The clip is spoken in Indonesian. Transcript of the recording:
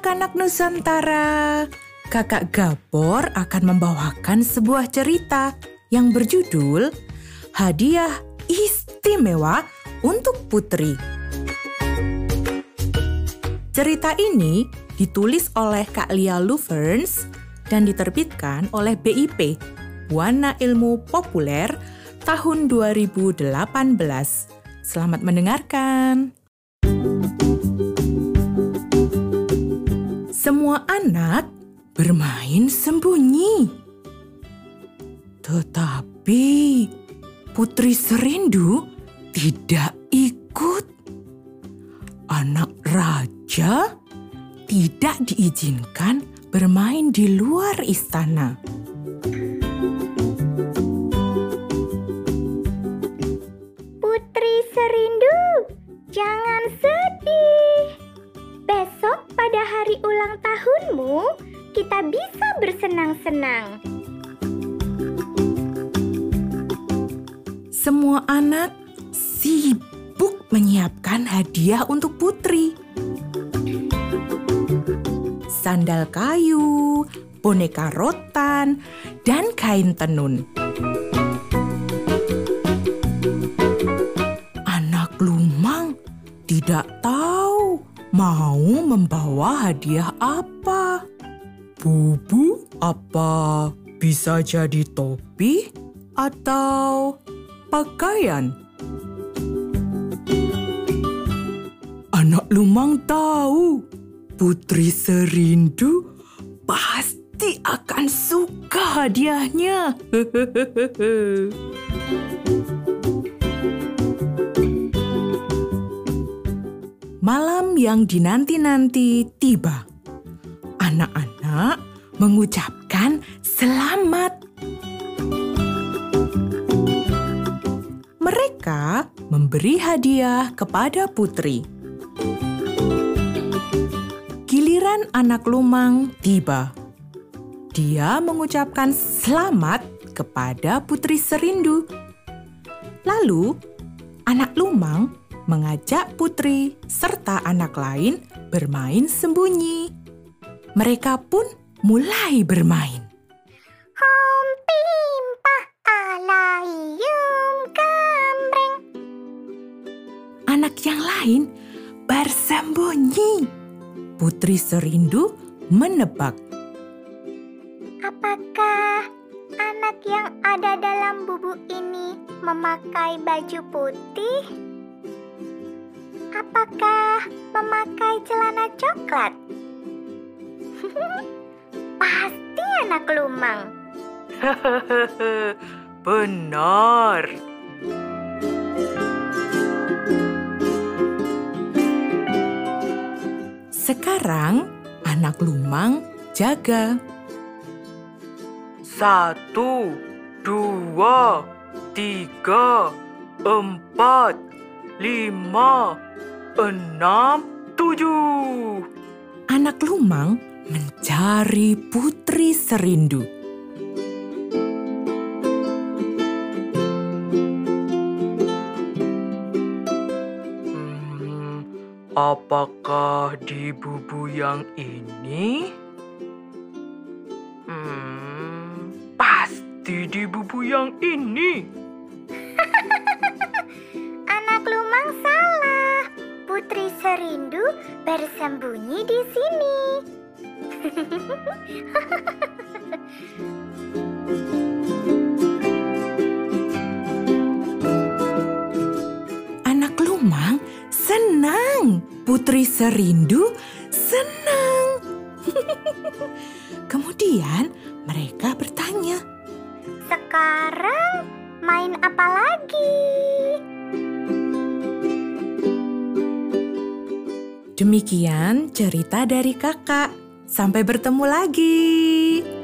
anak-anak Nusantara, Kakak Gabor akan membawakan sebuah cerita yang berjudul Hadiah Istimewa untuk Putri. Cerita ini ditulis oleh Kak Lia Luverns dan diterbitkan oleh BIP, Buana Ilmu Populer, tahun 2018. Selamat mendengarkan. Semua anak bermain sembunyi. Tetapi Putri Serindu tidak ikut. Anak raja tidak diizinkan bermain di luar istana. Putri Serindu, jangan sedih. Tahunmu, kita bisa bersenang-senang. Semua anak sibuk menyiapkan hadiah untuk Putri. Sandal kayu, boneka rotan, dan kain tenun. Anak lumang tidak tahu mau membawa hadiah apa. Bubu apa bisa jadi topi atau pakaian? Anak lumang tahu Putri Serindu pasti akan suka hadiahnya. Malam yang dinanti-nanti tiba. Anak-anak mengucapkan selamat. Mereka memberi hadiah kepada putri. Giliran anak lumang tiba. Dia mengucapkan selamat kepada putri serindu. Lalu, anak lumang mengajak putri serta anak lain bermain sembunyi. Mereka pun mulai bermain. Anak yang lain bersembunyi. Putri serindu menebak. Apakah anak yang ada dalam bubuk ini memakai baju putih? Apakah memakai celana coklat? Pasti anak lumang. Benar. Sekarang anak lumang jaga. Satu, dua, tiga, empat, lima, enam, tujuh. Anak lumang mencari putri serindu. Hmm, apakah di bubu yang ini? Hmm, pasti di bubu yang ini. Putri Serindu bersembunyi di sini. Anak lumang senang. Putri serindu senang. Kemudian mereka bertanya, Sekarang main apa lagi? Demikian cerita dari kakak. Sampai bertemu lagi.